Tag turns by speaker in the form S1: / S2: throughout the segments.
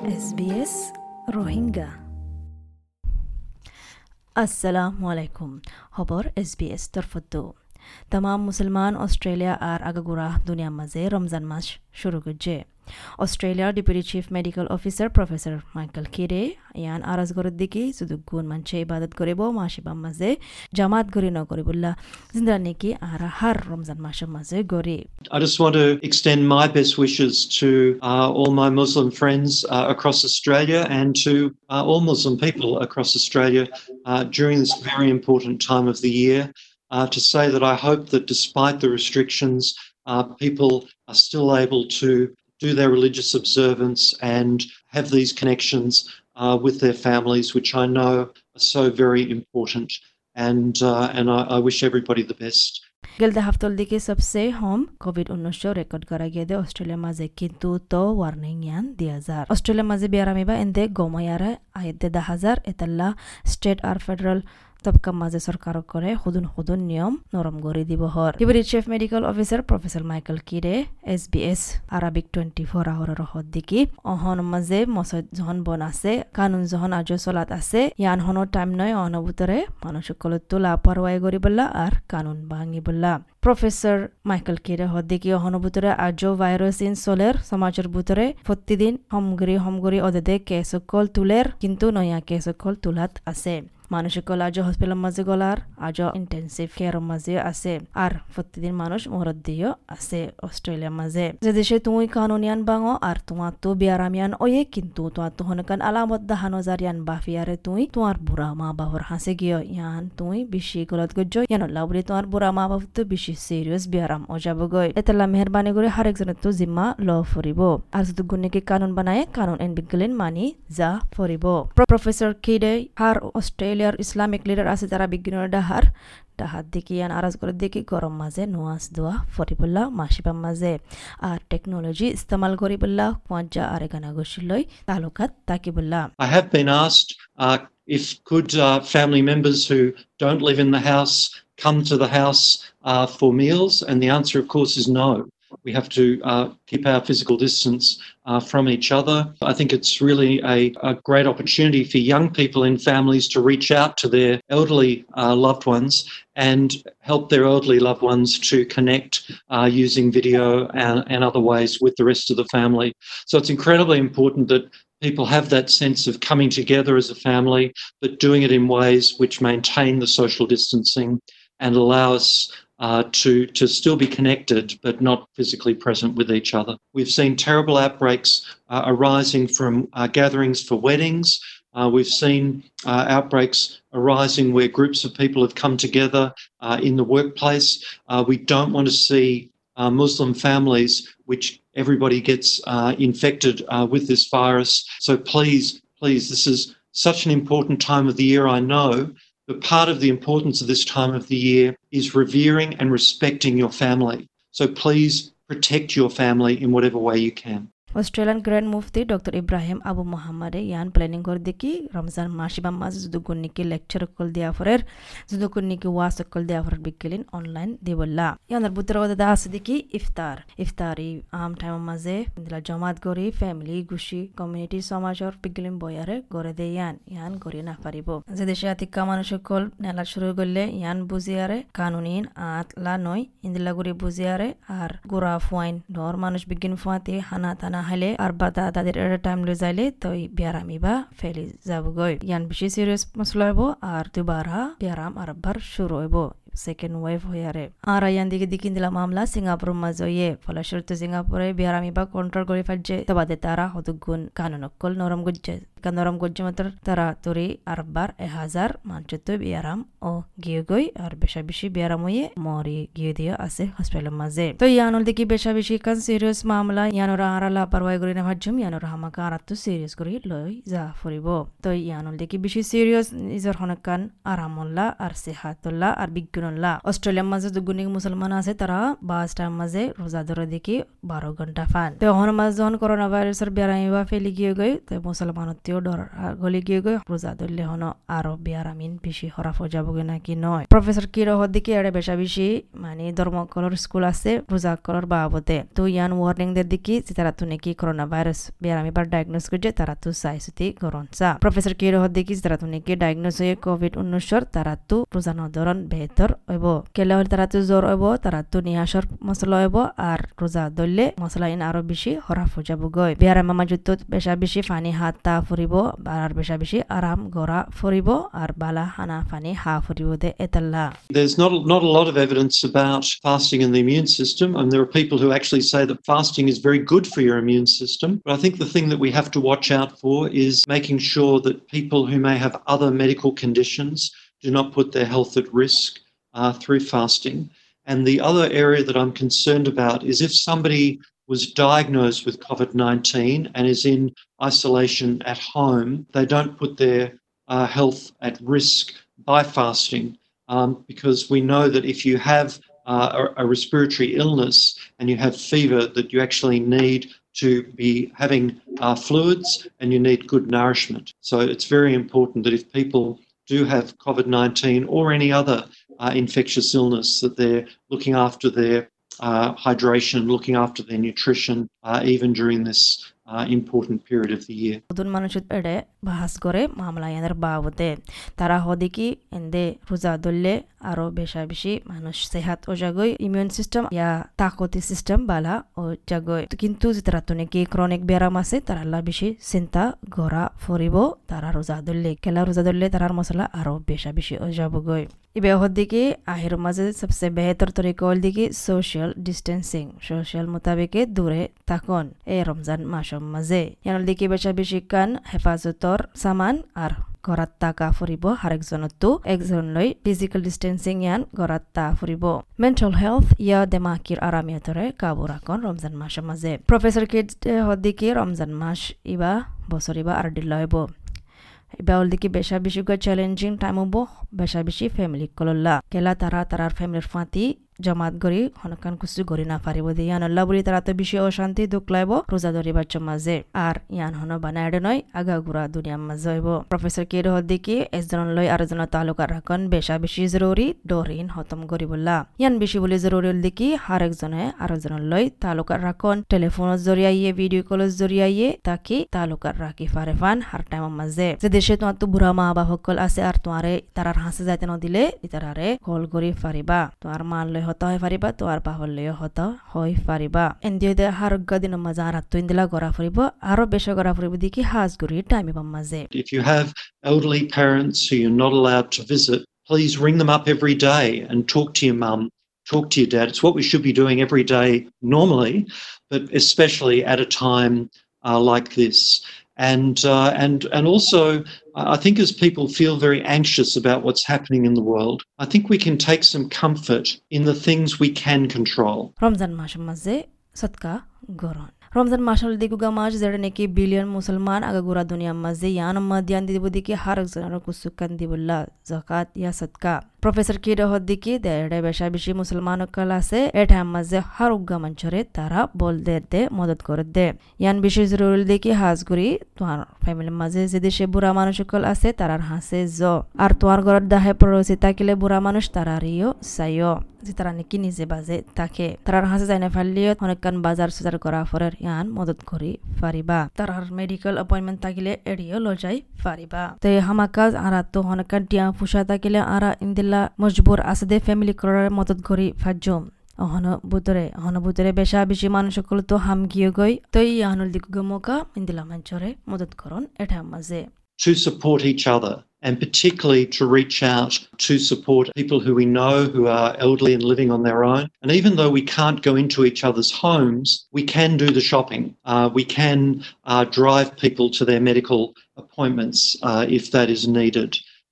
S1: SBS Rohingya আসসালামু আলাইকুম খবর এস বি এস তৰফতো তাম মুসলমান অস্ট্রেলিয়া আর আগাগুড়া দুনিয়ার মাঝে রমজান মাস শুরু করছে অস্ট্রেলিয়ার deputy chief medical officer professor Michael কিরে ইয়ান আরাজগরের দিকে সুদুগুণ মানছে ইবাদত করিব মাসিবাম মাঝে জামাত গরি নকরিবুল্লাহ জিন্দা নেকি আর হার রমজান মাসের মাঝে গরি
S2: I just want to extend my best wishes to uh, all my Muslim friends uh, across Australia and to uh, all Muslim people across Australia uh, during this very important time of the year. Uh, to say that I hope that despite the restrictions, uh, people are still able to do their religious observance and have these connections uh, with their families, which I know are so very important. And uh, and I, I wish everybody the best.
S1: গেলতে হাফতল দিকে সবসে হোম Covid উনিশশো record করা গিয়ে অস্ট্রেলিয়ার মাঝে কিন্তু তো ওয়ার্নিং ইয়ান দিয়া যার অস্ট্রেলিয়ার মাঝে বিয়ারামিবা এন্দে গময়ারে আয়েদে দা হাজার এতাল্লা স্টেট আর ফেডারেল তবকা মাঝে সরকার করে খুদুন খুদুন নিয়ম নরম করে দিব হর deputy chief medical officer professor Michael কিরে S B S Arabic twenty four hour রহত দিকি অহন মাঝে মসদ যখন বন আছে, কানুন যখন আজ চলাত আছে, ইয়ান হনো টাইম নয় অনভূতরে মানুষ সকলত লাপারওয়াই করিবল্লা আর কানুন ভাঙিবল্লা প্রফেসর মাইকেল কিরে হদ্দিকি অহনুভূতরে আজ ভাইরাস ইন সোলের সমাজের ভিতরে প্রতিদিন হমগরি হমগরি অদেদে কেসকল তুলের কিন্তু নয়া কেসকল তুলাত আছে। মানুষসকল আজ হসপিটাল মাঝে গলার আজ ইন্টেন্সিভ কেয়ার মাঝে আছে। আর প্রতিদিন মানুষ মরদ দিয়েও আছে অস্ট্রেলিয়ার মাঝে। যে দেশে তুই কানুনিয়ান বাঙো, আর তোমার তো বিয়ারামিয়ান ওয়ে, কিন্তু তোমার তো হনকান আলামত দাহানো জারিয়ান বাফিয়ারে তুই তোমার বুড়া মা বাবার হাসে গিয়ে। ইয়ান তুই বেশি গলত গজ্জ ইয়ান লাউরি তোমার বুড়া মা বাবা তো বেশি সিরিয়াস বিয়ারাম ও যাব গই এতলা মেহরবানি করে হারেকজনের তো জিম্মা ল ফরিব। আর যদি গুণকে কানুন বানায়, কানুন এন বিজ্ঞান মানি যা ফরিব। প্রফেসর কিডে হার অস্ট্রেলিয়ার ইসলামিক লিডার আছে যারা বিজ্ঞানের ডাহার ডাহাত দেখি ইয়ান আরাজ করে দেখি গরম মাঝে নোয়াজ দোয়া ফরিবুল্লাহ মাসিবাম মাঝে আর টেকনোলজি ইস্তেমাল করিবুল্লাহ পঞ্জা আর এখানে গসিলই তালুকাত তাকিবুল্লাহ
S2: I have been asked uh, if could uh, family members who don't live in the house come to the house uh, for meals, and the answer, of course, is no. we have to uh, keep our physical distance uh, from each other. I think it's really a, a, great opportunity for young people in families to reach out to their elderly uh, loved ones and help their elderly loved ones to connect uh, using video and, and other ways with the rest of the family. So it's incredibly important that people have that sense of coming together as a family, but doing it in ways which maintain the social distancing and allow us uh, to, to still be connected but not physically present with each other. We've seen terrible outbreaks uh, arising from uh, gatherings for weddings. we've seen outbreaks arising where groups of people have come together in the workplace. we don't want to see Muslim families which everybody gets infected with this virus. So please, please, this is such an important time of the year, I know, but part of the importance of this time of the year is revering and respecting your family. So please protect your family in whatever way you can.
S1: Australian grand Mufti doctor Ibrahim Abu মোহাম্মদে ইয়ান planning করে দেখি। রমজান মাসিবাম মাঝে যুদুকুন্নিকে lecture call দিয়া ফরের যুদুকুন্নিকে ওয়াস call দিয়া ফরের বিকেলিন online দিবল্লা ইয়ানার বুতর ওদা আছে দেখি ইফতার। ইফতারি, আম টাইম মাঝে জমাত গরি ফ্যামিলি গুছি কমিউনিটি সমাজর বিকেলিন বয়ারে গড়ে দে ইয়ান। ইয়ান গড়ি না পারিব। যে দেশে আতিকা মানুষ সকল নেলা শুরু করলে ইয়ান বুঝিয়ারে কানুনিন আতলা নয় ইন্দিলা গুড়ি বুঝিয়ারে আর গোড়া ফুয়াইন। ডর মানুষ বিজ্ঞান ফুয়াতে হানা তানা হলে আর বাদা তাদের টাইম লই যাইলে তই বিয়ারামি বা ফেলি যাবগৈ ইয়ান বেশি সিরিয়াস মশলা হইব আর দুবারা বিয়ারাম আর বার শুরু হইব সেকেন্ড ওয়েভ হইয়ারে আর ইয়ান দিকে দিকিন দিলা মামলা সিঙ্গাপুর মাজয়ে ফলস্বরূপ সিঙ্গাপুরে বিয়ারামি বা কন্ট্রোল করে ফেলছে তবাদে তারা হতুগুণ কানুনকল নরম গুজছে নরম গুজছে মাত্র তারা তরি আর বার এ হাজার মানচিত্র বিয়ারাম ও গিয়ে গই আর বেশা বেশি বিয়ারাম হয়ে মরি গিয়ে দিয়ে আছে হসপিটালের মাঝে তো ইয়ানুল দেখি বেশা বেশি কান সিরিয়াস মামলা ইয়ানোরা আর লাপারওয়াই করে না ভাজ্যম ইয়ানোরা হামাকা আর তো সিরিয়াস করে লই যা ফুরিব তো ইয়ানুল দেখি বেশি সিরিয়াস নিজের হনকান আরামুল্লাহ আর সেহাতুল্লাহ আর বিজ্ঞানুল্লাহ অস্ট্রেলিয়ার মাঝে দুগুণিক মুসলমান আছে তারা বাস টাইম মাঝে রোজা ধরে দেখি বারো ঘণ্টা ফান তো হন মাঝে যখন করোনা ভাইরাসের বেড়াই বা ফেলি গিয়ে গই তো মুসলমানত যদিও ডর গলি গিয়ে গই রোজা ধরলে হন আরও বিয়ার আমিন বেশি হরাফ যাবগে নাকি নয়? প্রফেসর কিরহ দিকে এড়ে বেশা বেশি মানে ধর্মকলর স্কুল আছে রোজা কলর বাবদে তো ইয়ান ওয়ার্নিং দের দিকে তারা তো নাকি করোনা ভাইরাস বিয়ার আমি বার ডায়াগনোস করছে তারা তো সাইসুতি গরন চা। প্রফেসর কিরহ দিকে তারা তো নাকি ডায়াগনোস হয়ে কোভিড উনিশর তারা তো রোজা নদরন বেহতর হইব কেলে হলে তারা তো জ্বর হইব তারা তো নিহাসর মশলা হইব আর রোজা ধরলে মশলা ইন আরও বেশি হরাফ যাব গই বিয়ার মামা যুদ্ধ বেশা বেশি ফানি হাত, তা ফুরিব আর বেশা বেশি আরাম গড়া ফুরিব আর বালা হানা funny Ha ফুরিব they এতাল্লা
S2: There's not, not a lot of evidence about fasting in the immune system, and there are people who actually say that fasting is very good for your immune system. But I think the thing that we have to watch out for is making sure that people who may have other medical conditions do not put their health at risk uh, through fasting. And the other area that I'm concerned about is if somebody was diagnosed with COVID 19 and is in isolation at home, they don't put their uh, health at risk by fasting um, because we know that if you have uh, a, a respiratory illness and you have fever, that you actually need to be having uh, fluids and you need good nourishment. So it's very important that if people do have COVID 19 or any other uh, infectious illness, that they're looking after their uh, hydration, looking after their nutrition, uh, even during this uh, important period of the year.
S1: উদুন এড়ে বাহাস করে মামলা ইয়াদের বাবদে তারা হদিকি এন্দে রোজা দললে আরও বেশা বেশি মানুষ সেহাত ও জাগই ইমিউন সিস্টেম ইয়া তাকতি সিস্টেম বালা ও জাগই কিন্তু তারা তো নাকি ক্রনিক ব্যারাম আছে তারা বেশি চিন্তা গড়া ফরিব তারা রোজা দললে কেলা রোজা দললে তারার মশলা আরও বেশা বেশি ও যাবগই ইবেহর দিকে আহির মাঝে সবসে বেহতর তরিকা হল দিকে সোশ্যাল ডিস্টেন্সিং সোশ্যাল মোতাবেকে দূরে থাকুন এই রমজান মাসের মাঝে ইয়ানোর দিকে বেশা কান হেফাজতর সামান আর ঘৰত তাকা ফুৰিব আরেকজনতো একজনলৈ ফিজিকেল ডিষ্টেন্সিং ইয়ান ঘৰত তা ফুৰিব। হেল্থ ইয়া দেমাকিৰ আৰামিয়তৰে কাবু ৰাখন ৰমজান মাসৰ মাজে। প্ৰফেচৰ কিড হদিকে ৰমজান মাস ইবা বছর ইবা আর দিল হইব। ইবা দিকে বেশা বেশি চ্যালেঞ্জিং টাইম হব বেশা বেশি ফ্যামিলি কলল্লা। কেলা তারা তারার ফ্যামিলির ফাঁতি জমাত গরি হনকান কুসু গরি না পারিব দে। ইয়ান আল্লাহ বলি তারা তো বেশি অশান্তি দুঃখ লাইব, রোজা ধরি বাচ্চা মাঝে। আর ইয়ান হন বানায় নয়, আগা গুড়া দুনিয়ার মাঝে হইব। প্রফেসর কে রহ দিকে এজন লই আর জন তালুকা রাখন, বেশা বেশি জরুরি ডরিন হতম গরি বললা ইয়ান বেশি বলি জরুরি দিকে আর একজনে আর জন লই তালুকা রাখন। টেলিফোনের জরিয়াইয়ে ভিডিও কলের জরিয়াইয়ে তাকে তালুকার রাখি ফারে ফান হার টাইম মাঝে। যে দেশে তোমার তো বুড়া মা বাবা সকল আছে, আর তোমারে তারার হাসে যাইতে নদিলে তারারে কল করি ফারিবা। তোমার মান
S2: If you have elderly parents who you're not allowed to visit, please ring them up every day and talk to your mum talk to your dad. It's what we should be doing every day normally, but especially at a time uh, like this And uh, and and also, I think as people feel very anxious about what's happening in the world, I think we can take some comfort in the things we can control.
S1: Ramzan মাসৰ মাজে সৎকা গৰণ Ramzan muscle দিগুগা মাস যেটা নাকি billion মুসলমান আগাগুড়া দুনিয়ার মাঝে ইয়ান মাদিয়ান দিব দিকে হার একজনের কুসুকান দিবুল্লা জাকাত ইয়া সৎকা বেশি মুসলমান কল আছে এটার মাঝে হার উগ্গা মঞ্চরে তারা বল দে দে মদত দে ইয়ান বেশি জরুরি দেখি হাজগুড়ি তোমার ফ্যামিলির মাঝে যে দেশে বুড়া মানুষ সকল আছে তারার হাসে জ আর তোমার ঘরত দাহে পড়ছি তাকিলে বুড়া মানুষ তারারিও চাইও যে তারা নাকি নিজে বাজে থাকে তারার হাসে যাই না ফালিও অনেকক্ষণ বাজার সুজার করা ফরের ইয়ান মদত করি পারিবা তারার মেডিকেল অপয়েন্টমেন্ট থাকিলে এড়িয়ে লজাই পারিবা তো হামাকা আরা তো অনেকক্ষণ টিয়া ফুসা থাকিলে আরা ইন্দিল্লা মজবুর আছে দে ফ্যামিলি করার মদত করি ফাজম অহন বুতরে অহন বুতরে বেশা বেশি মানুষ সকল তো হাম গিয়ে গই তো এই আহনুল দিক গমকা ইন্দিলা মঞ্চরে মদত করন এটা মাঝে
S2: to support each other and particularly to reach out to support people who we know who are elderly and living on their own. And even though we can't go into each other's homes, we can do the shopping. Uh, we can uh, drive people to their medical appointments uh, if that is needed.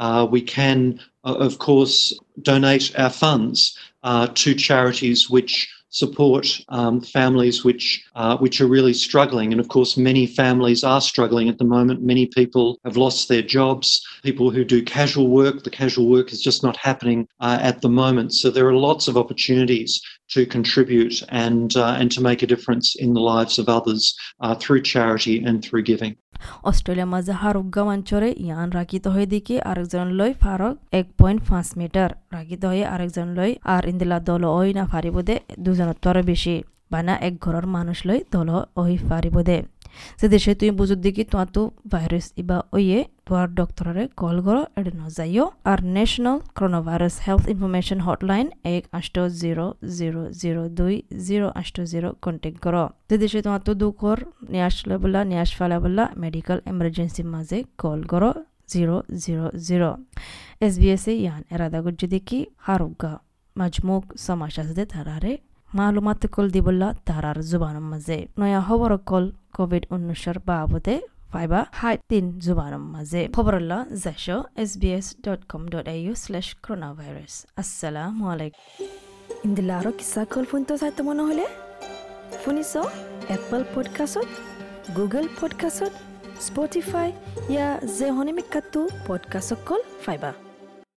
S2: Uh, we can, uh, of course, donate our funds uh, to charities which support um, families which uh, which are really struggling. And of course, many families are struggling at the moment. Many people have lost their jobs. People who do casual work, the casual work is just not happening uh, at the moment. So there are lots of opportunities to contribute and uh, and to make a difference in the lives of others uh, through charity and through giving.
S1: Australia মাঝে হারুগা মাঞ্চরে ইয়ান রাখিত হয়ে দিকে আরেকজন লই ফারক এক point পাঁচ metre. রাখিত হয়ে আরেকজন লই আর ইন্দিলা দল ওই না ফারিব দে দুজনত্বর বেশি। বানা এক ঘরের মানুষ লই দল ওই ফারিব দে যে দেশে তুমি বুঝুর দিকে তোমার তো ভাইরাস ইবা ওইয়ে তোমার ডক্টরে কল করো এটা ন যাইও। আর national corona virus health information hotline এক আষ্ট জিরো জিরো জিরো দুই জিরো আষ্ট জিরো কন্টেক্ট করো। যে দেশে তোমার দুঃখর নিয়ে আসলে বললা নিয়ে আসফালা বললা মেডিকেল এমার্জেন্সির মাঝে কল করো zero zero zero S B S এ ইয়ান এরাদা গুজ্জু দেখি, হারুগা মাজমুক সমাজ দে তারারে মালুমাত কল দিবল্লা তারার জুবানের মাঝে নয়া খবর কল কোভিড উনিশের বাবদে ফাইবা হাই তিন জুবানের মাঝে খবরল্লা জাশ S B S dot com dot A U slash corona virus আসসালামু আলাইকুম
S3: ইন্দিলা আৰু কিছা কল ফোনটো চাই তো মনে হ'লে শুনিছ এপল পডকাষ্টত গুগল পডকাষ্টত স্পটিফাই ইয়া যে হনিমিকাটো পডকাষ্টত কল ফাইবা